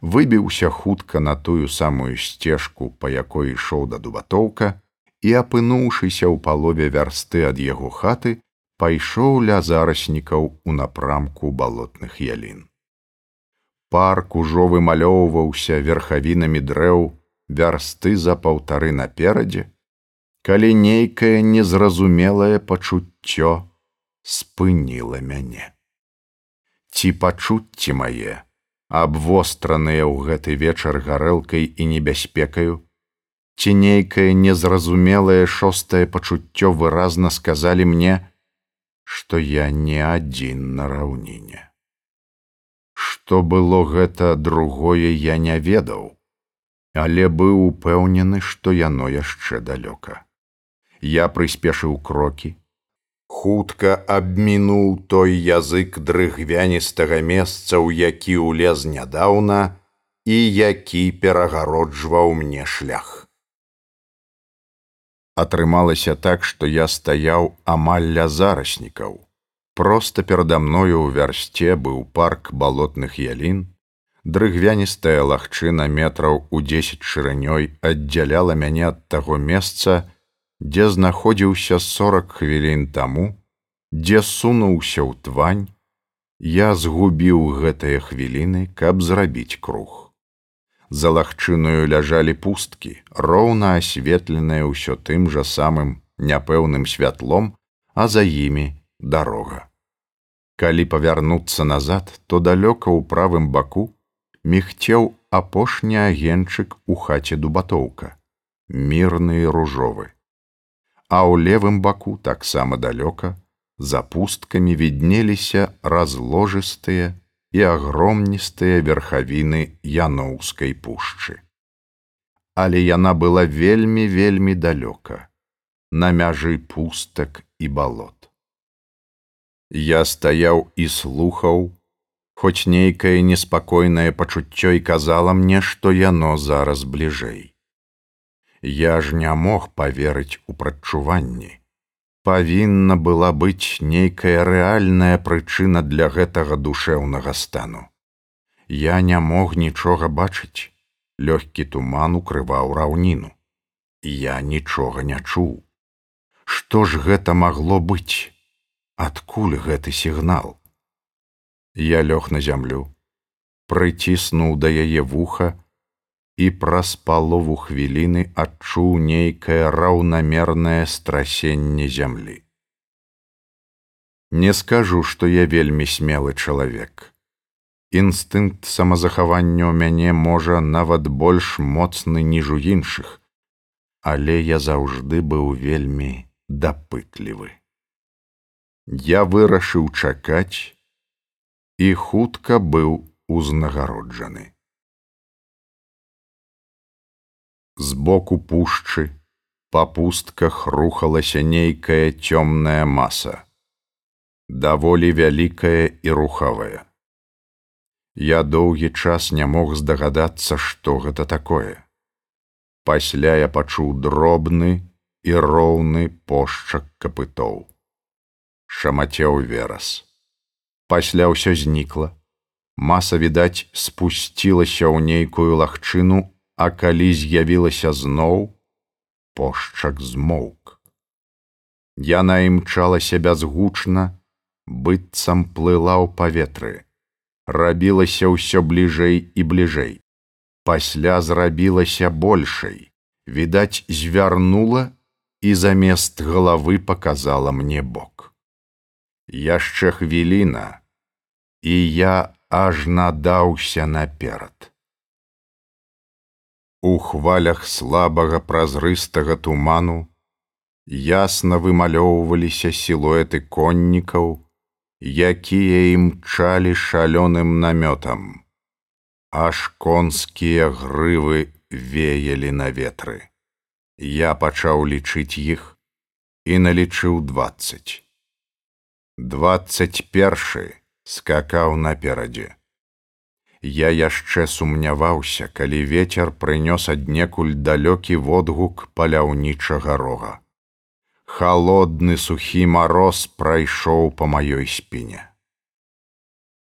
Выбіўся хутка на тую самую сцежку, па якой ішоў да дубатоўка і апынуўшыся ў палове вярсты ад яго хаты, пайшоў ля зараснікаў у напрамку балотных ялін. Парк ужо вымалёўваўся верхавінамі дрэў вярсты за паўтары наперадзе, калі нейкае незразумелае пачуццё спыніла мяне. Ці пачуцці мае, абвостраныя ў гэты вечар гарэлкай і небяспекаю, ці нейкае незразумелае шостае пачуццё выразна сказалі мне, што я не адзін на раўніне. Што было гэта другое я не ведаў, але быў упэўнены, што яно яшчэ далёка. Я прыспешыў крокі, хутка абмінуў той язык дрыгвяністага месца, у які ўлез нядаўна і які перагароджваў мне шлях атрымалася так, што я стаяў амаль ля зараснікаў. Проста перада мною ў вярсце быў парк балотных ялін, дрыгвяністая лагчына метраў у дзесяць шырынёй аддзяляла мяне ад таго месца, дзе знаходзіўся сорок хвілін таму, дзе сунуўся ў твань, я згубіў гэтыя хвіліны, каб зрабіць круг за лагчыною ляжалі пусткі, роўна асветленыя ўсё тым жа самым няпэўным святлом, а за імі дарога. Калі павярнуцца назад, то далёка ў правым баку мігцеў апошні агенчык у хаце дубатоўка, мірны ружовы. А ў левым баку таксама далёка, за пусткамі віднеліся разложыстыя і агромністыя верхавіны яноўскай пушчы. Але яна была вельмі вельмі далёка, на мяжы пустак і балот. Я стаяў і слухаў, хоць нейкае неспакойнае пачуццё і казала мне, што яно зараз бліжэй. Я ж не мог паверыць у прадчуванні павінна была быць нейкая рэальная прычына для гэтага душэўнага стану. Я не мог нічога бачыць, лёгкі туман укрываў раўніну. Я нічога не чуў. Што ж гэта магло быць? Адкуль гэты сігнал? Я лёг на зямлю, прыціснуў да яе вуха, і праз палову хвіліны адчуў нейкае раўнамернае страсенне зямлі. Не скажу, што я вельмі смелы чалавек. Інстынкт самазахавання ў мяне можа нават больш моцны ніж у іншых, але я заўжды быў вельмі дапытлівы. Я вырашыў чакаць і хутка быў узнагароджаны. Збоку пушчы па пустках рухалася нейкая цёмная маса, даволі вялікая і рухавая. Я доўгі час не мог здагадацца, што гэта такое. Пасля я пачуў дробны і роўны пошчак капытоў. Шамацеў верас. Пасля ўсё знікла. Маса, відаць, спусцілася ў нейкую лагчыну а калі з'явілася зноў пошчак змоўк. Яна імчалася бязгучна быццам плыла ў паветры. Рабілася ўсё бліжэй і бліжэй. Пасля зрабілася большай. Відаць звярнула і замест галавы показала мне бок. Яшчэ хвіліна і я аж надаўся наперад У хвалях слабага празрыстага туману ясна вымалёўваліся сілуэты коннікаў, якія імчалі шалёным намётам. Аж конскія грывы веялі на ветры. Я пачаў лічыць іх і налічыў двадцать. Двадцать першы скакаў наперадзе я яшчэ сумняваўся, калі вецер прынёс аднекуль далёкі водгук паляўнічага рога. Халодны сухі мароз прайшоў па маёй спіне.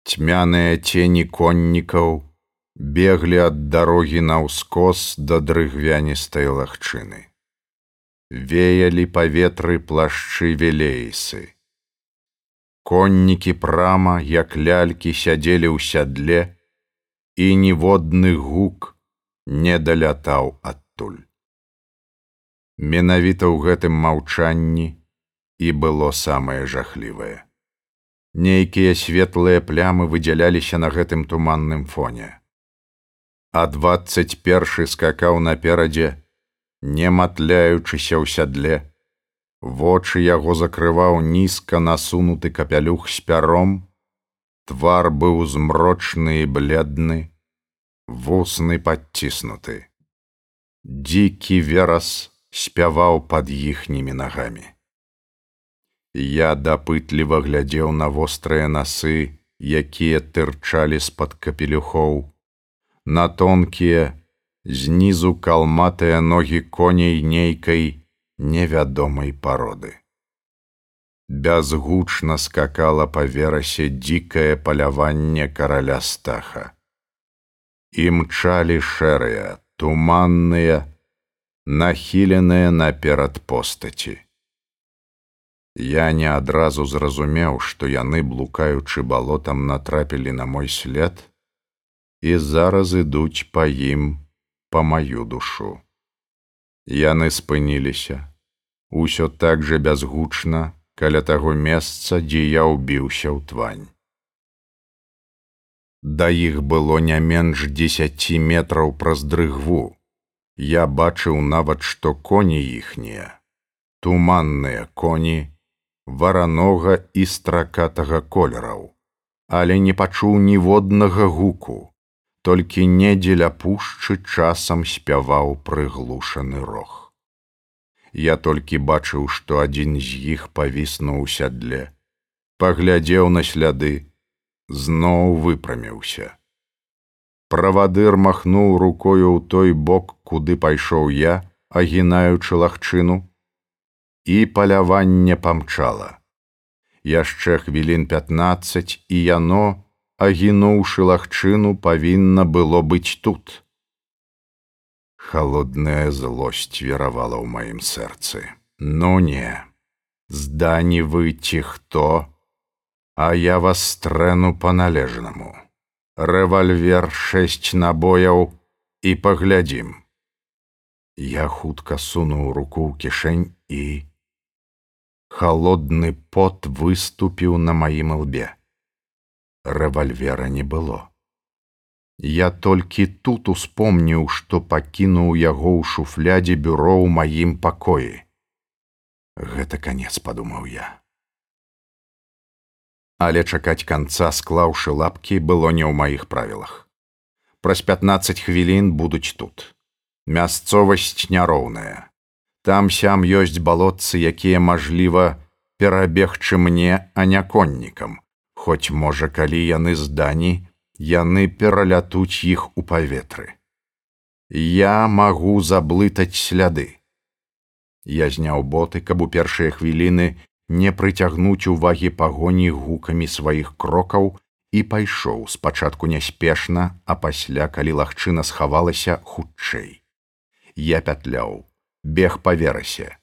Цьмяныя цені коннікаў беглі ад дарогі на ўскос да дрыгвяністай лагчыны. Веялі паветры плашчы велейсы. Коннікі прама, як лялькі сядзелі ў сядле, і ніводны гук не далятаў адтуль. Менавіта ў гэтым маўчанні і было самае жахлівае. Нейкія светлыя плямы выдзяляліся на гэтым туманным фоне. А двадцать першы скакаў наперадзе, не матляючыся ў сядле, вочы яго закрываў нізка насунуты капялюх з пяром, Твар быў змрочны і бледны, вусны падціснуты. Дзікі верас спяваў пад іхнімі нагамі. Я дапытліва глядзеў на вострыя насы, якія тырчалі з-пад капелюхоў, на тонкія, знізу калматыя ногі коней нейкай невядомай пароды. Бязгучна скакала па верасе дзікае паляванне караля стаха. Імчалі шэрыя, туманныя, нахіленыя наперад постаці. Я не адразу зразумеў, што яны, блукаючы балотам, натрапілі на мой след і зараз ідуць па ім па маю душу. Яны спыніліся, усё так жа бязгучна, каля таго месца, дзе я ўбіўся ў твань. Да іх было не менш десяці метраў праз дрыгву. Я бачыў нават, што коні іхнія, туманныя коні, варанога і стракатага колераў, але не пачуў ніводнага гуку, толькі недзеля пушчы часам спяваў прыглушаны рог. Я толькі бачыў, што адзін з іх павіснуў сядле, паглядзеў на сляды, зноў выпраміўся. Правадыр махнуў рукою ў той бок, куды пайшоў я, агінаючы лагчыну, і паляванне памчала. Яшчэ хвілін 15 і яно, агінуўшы лагчыну, павінна было быць тут. Халодная злосць веравала ў маім сэрцы. Ну не, здані вы ці хто, а я вас стрэну па-належнаму. Рэвальвер шэсць набояў і паглядзім. Я хутка сунуў руку ў кішэнь і холодны пот выступіў на маім лбе. Рэвальвера не было. Я толькі тут успомніў, што пакінуў яго ў шуфлядзе бюро ў маім пакоі. Гэта канец падумаў я але чакаць канца склаўшы лапкі было не ў маіх правілах. Праз 15 хвілін будуць тут. Мясцовасць няроўная. Там сям ёсць балотцы, якія мажліва перабегчы мне, а не коннікам, Хоць можа, калі яны здані, яны пералятуць іх у паветры. Я магу заблытаць сляды. Я зняў боты, каб у першыя хвіліны не прыцягнуць увагі пагоні гукамі сваіх крокаў і пайшоў спачатку няспешна, а пасля, калі лагчына схавалася хутчэй. Я пятляў, бег па верасе.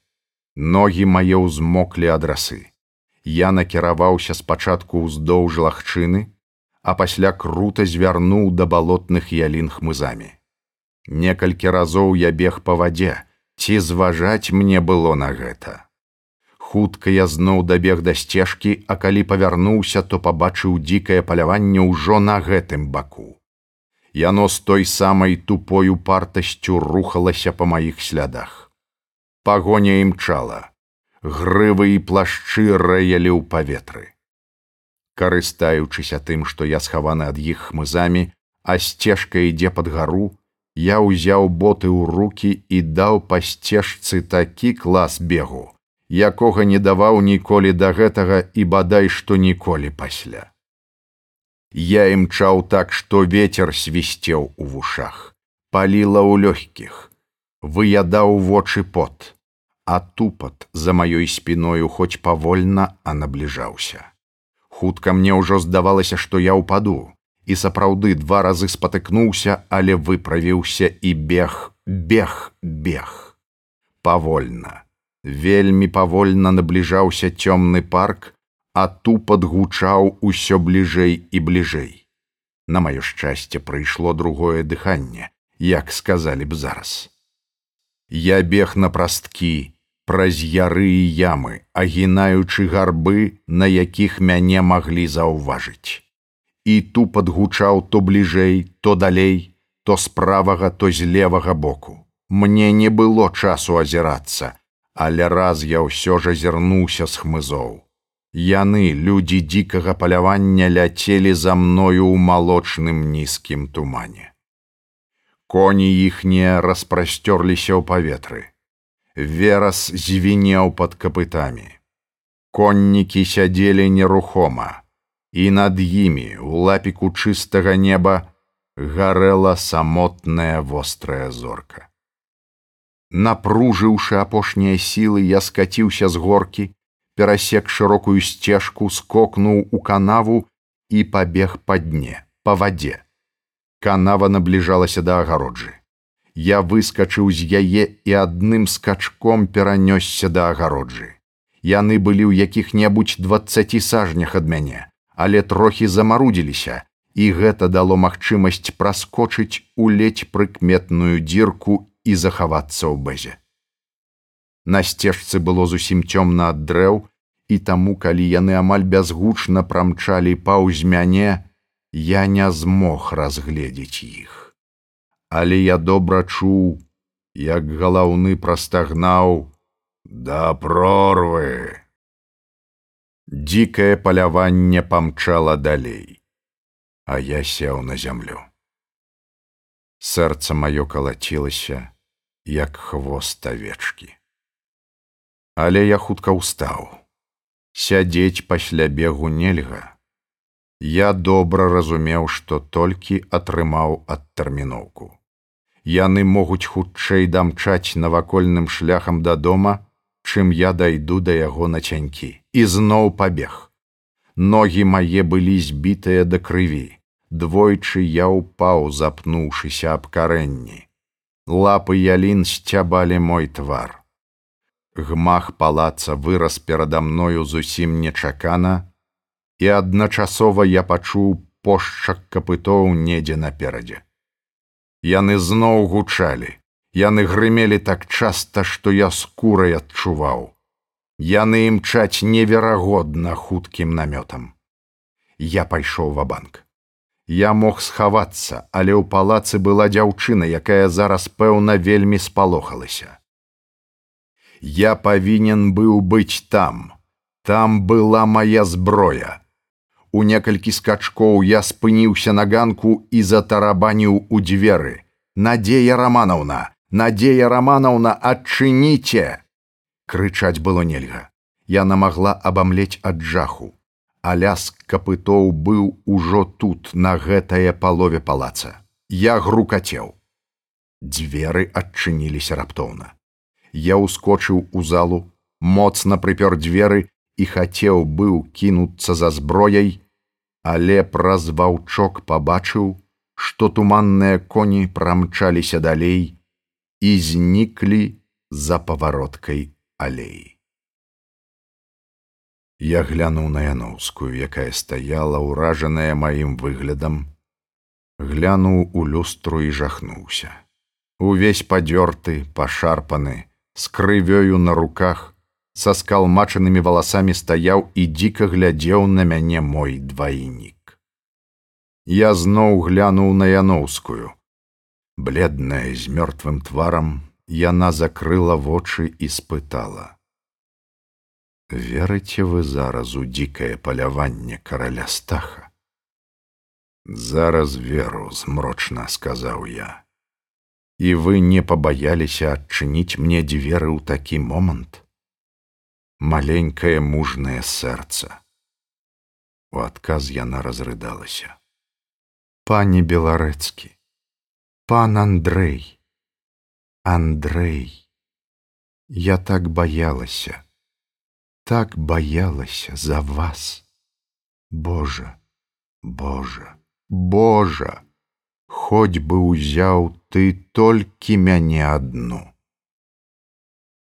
Ногі мае ўзмоклі адрасы. Я накіраваўся спачатку ўздоўж лагчыны, а пасля крута звярнуў да балотных ялін хмызамі. Некалькі разоў я бег па вадзе, ці зважаць мне было на гэта хутка я зноў дабег да сцежкі, а калі павярнуўся, то пабачыў дзікае паляванне ўжо на гэтым баку. Яно з той самай тупою партасцю рухалася па маіх слядах. Пагоня імчала, грывы і плашчы рэялі ў паветры. Карыстаючыся тым, што я схаваны ад іх хмызамі, а сцежка ідзе пад гару, я ўзяў боты ў руки і даў па сцежцы такі клас бегу, якога не даваў ніколі да гэтага і бадай што ніколі пасля. Я імчаў так, што ветер свісцеў у вушах, паліла ў лёгкіх, выядаў вочы пот, а тупат за маёй спіною хоць павольна, а набліжаўся. Хутка мне ўжо здавалася, што я ўпаду, і сапраўды два разы спатыкнуўся, але выправіўся і бег, бег, бег. Павольна вельмі павольна набліжаўся цёмны парк, а тупат гучаў усё бліжэй і бліжэй. На маё шчасце прыйшло другое дыханне, як сказалі б зараз. Я бег на прасткі, праз яры і ямы, агінаючы гарбы, на якіх мяне маглі заўважыць. І тупат гучаў то бліжэй, то далей, то з правага, то з левага боку. Мне не было часу азірацца, але раз я ўсё ж азірнуўся з хмызоў. Яны, людзі дзікага палявання ляцелі за мною ў малочным нізкім тумане. Коні іхнія распрасцёрліся ў паветры. Верас звінеў пад капытамі. Коннікі сядзелі нерухома, і над імі у лапіку чыстага неба гарэла самотная вострая зорка. Напружыўшы апошнія сілы, я скаціўся з горкі, перасек шырокую сцежку, скокнуў у канаву і пабег па дне, па вадзе канава набліжалася да агароджы. Я выскачыў з яе і адным скачком перанёсся да агароджы. Яны былі ў якіх-небудзь двадцаці сажнях ад мяне, але трохі замарудзіліся, і гэта дало магчымасць праскочыць у ледзь прыкметную дзірку і захавацца ў бэзе. На сцежцы было зусім цёмна ад дрэў, і таму, калі яны амаль бязгучна прамчалі паўз мяне, я не змог разгледзець іх. Але я добра чуў, як галаўны прастагнаў да прорвы. Дзікае паляванне памчала далей, а я сеў на зямлю. Сэрца маё калацілася, як хвост авечкі. Але я хутка ўстаў. Сядзець пасля бегу нельга, Я добра разумеў, што толькі атрымаў адтэрміноўку. Яны могуць хутчэй дамчаць навакольным шляхам дадома, чым я дайду да яго нацянькі і зноў пабег. Ногі мае былі збітыя да крыві. Двойчы я ўпаў, запнуўшыся аб карэнні. Лапы ялін сцябалі мой твар. Гмах палаца вырас перада мною зусім нечакана, і адначасова я пачуў пошчак капытоў недзе наперадзе. Яны зноў гучалі, яны грымелі так часта, што я скурай адчуваў. Яны імчаць неверагодна хуткім намётам. Я пайшоў ва банк. Я мог схавацца, але ў палацы была дзяўчына, якая зараз пэўна вельмі спалохалася. Я павінен быў быць там. Там была моя зброя. У некалькі скачкоў я спыніўся на ганку і затарабаніў у дзверы. Надзея раманаўна, надзея раманаўна, адчыніце! Крычаць было нельга. Яна магла абамлець ад жаху. А ляск капытоў быў ужо тут, на гэтае палове палаца. Я грукацеў. Дзверы адчыніліся раптоўна. Я ўскочыў у залу, моцна прыпёр дзверы і хацеў быў кінуцца за зброяй, але праз ваўчок пабачыў, што туманныя коні прамчаліся далей і зніклі за павароткай алеі. Я глянуў на яноўскую, якая стаяла ўражаная маім выглядам, глянуў у люстру і жахнуўся. Увесь падзёрты, пашарпаны, з крывёю на руках, са скалмачанымі валасамі стаяў і дзіка глядзеў на мяне мой двайнік. Я зноў глянуў на яноўскую. Бледная з мёртвым тварам яна закрыла вочы і спытала: « Верыце вы зараз у дзікае паляванне караля стаха. Зараз веру змрочна сказаў я. І вы не пабаяліся адчыніць мне дзверы ў такі момант маленькае мужнае сэрца. У адказ яна разрыдалася. Пані беларэцкі, пан Андрэй, Андрэй, я так баялася, так баялася за вас. Божа, Божа, Божа, Хоць бы ўзяў ты толькі мяне адну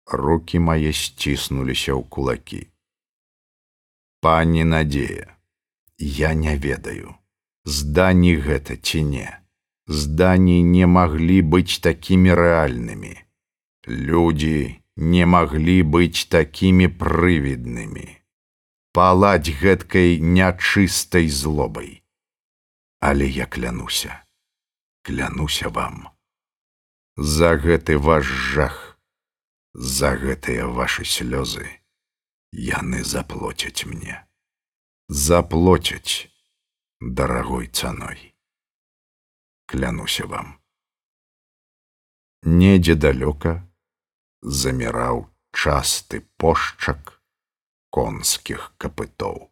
руки мае сціснуліся ў кулакі. Пані надзея, я не ведаю, здані гэта ці не. Здані не маглі быць такімі рэальнымі. Людзі не маглі быць такімі прывіднымі. Паладзь гэткай нячыстай злобай. Але я клянуся, клянуся вам. За гэты ваш жах За гэтыя ваши слёзы яны заплоцяць мне. Заплоцяць дарагой цаной. Клянуся вам. недзе далёка заміраў часты пошчак конскіх капытоў.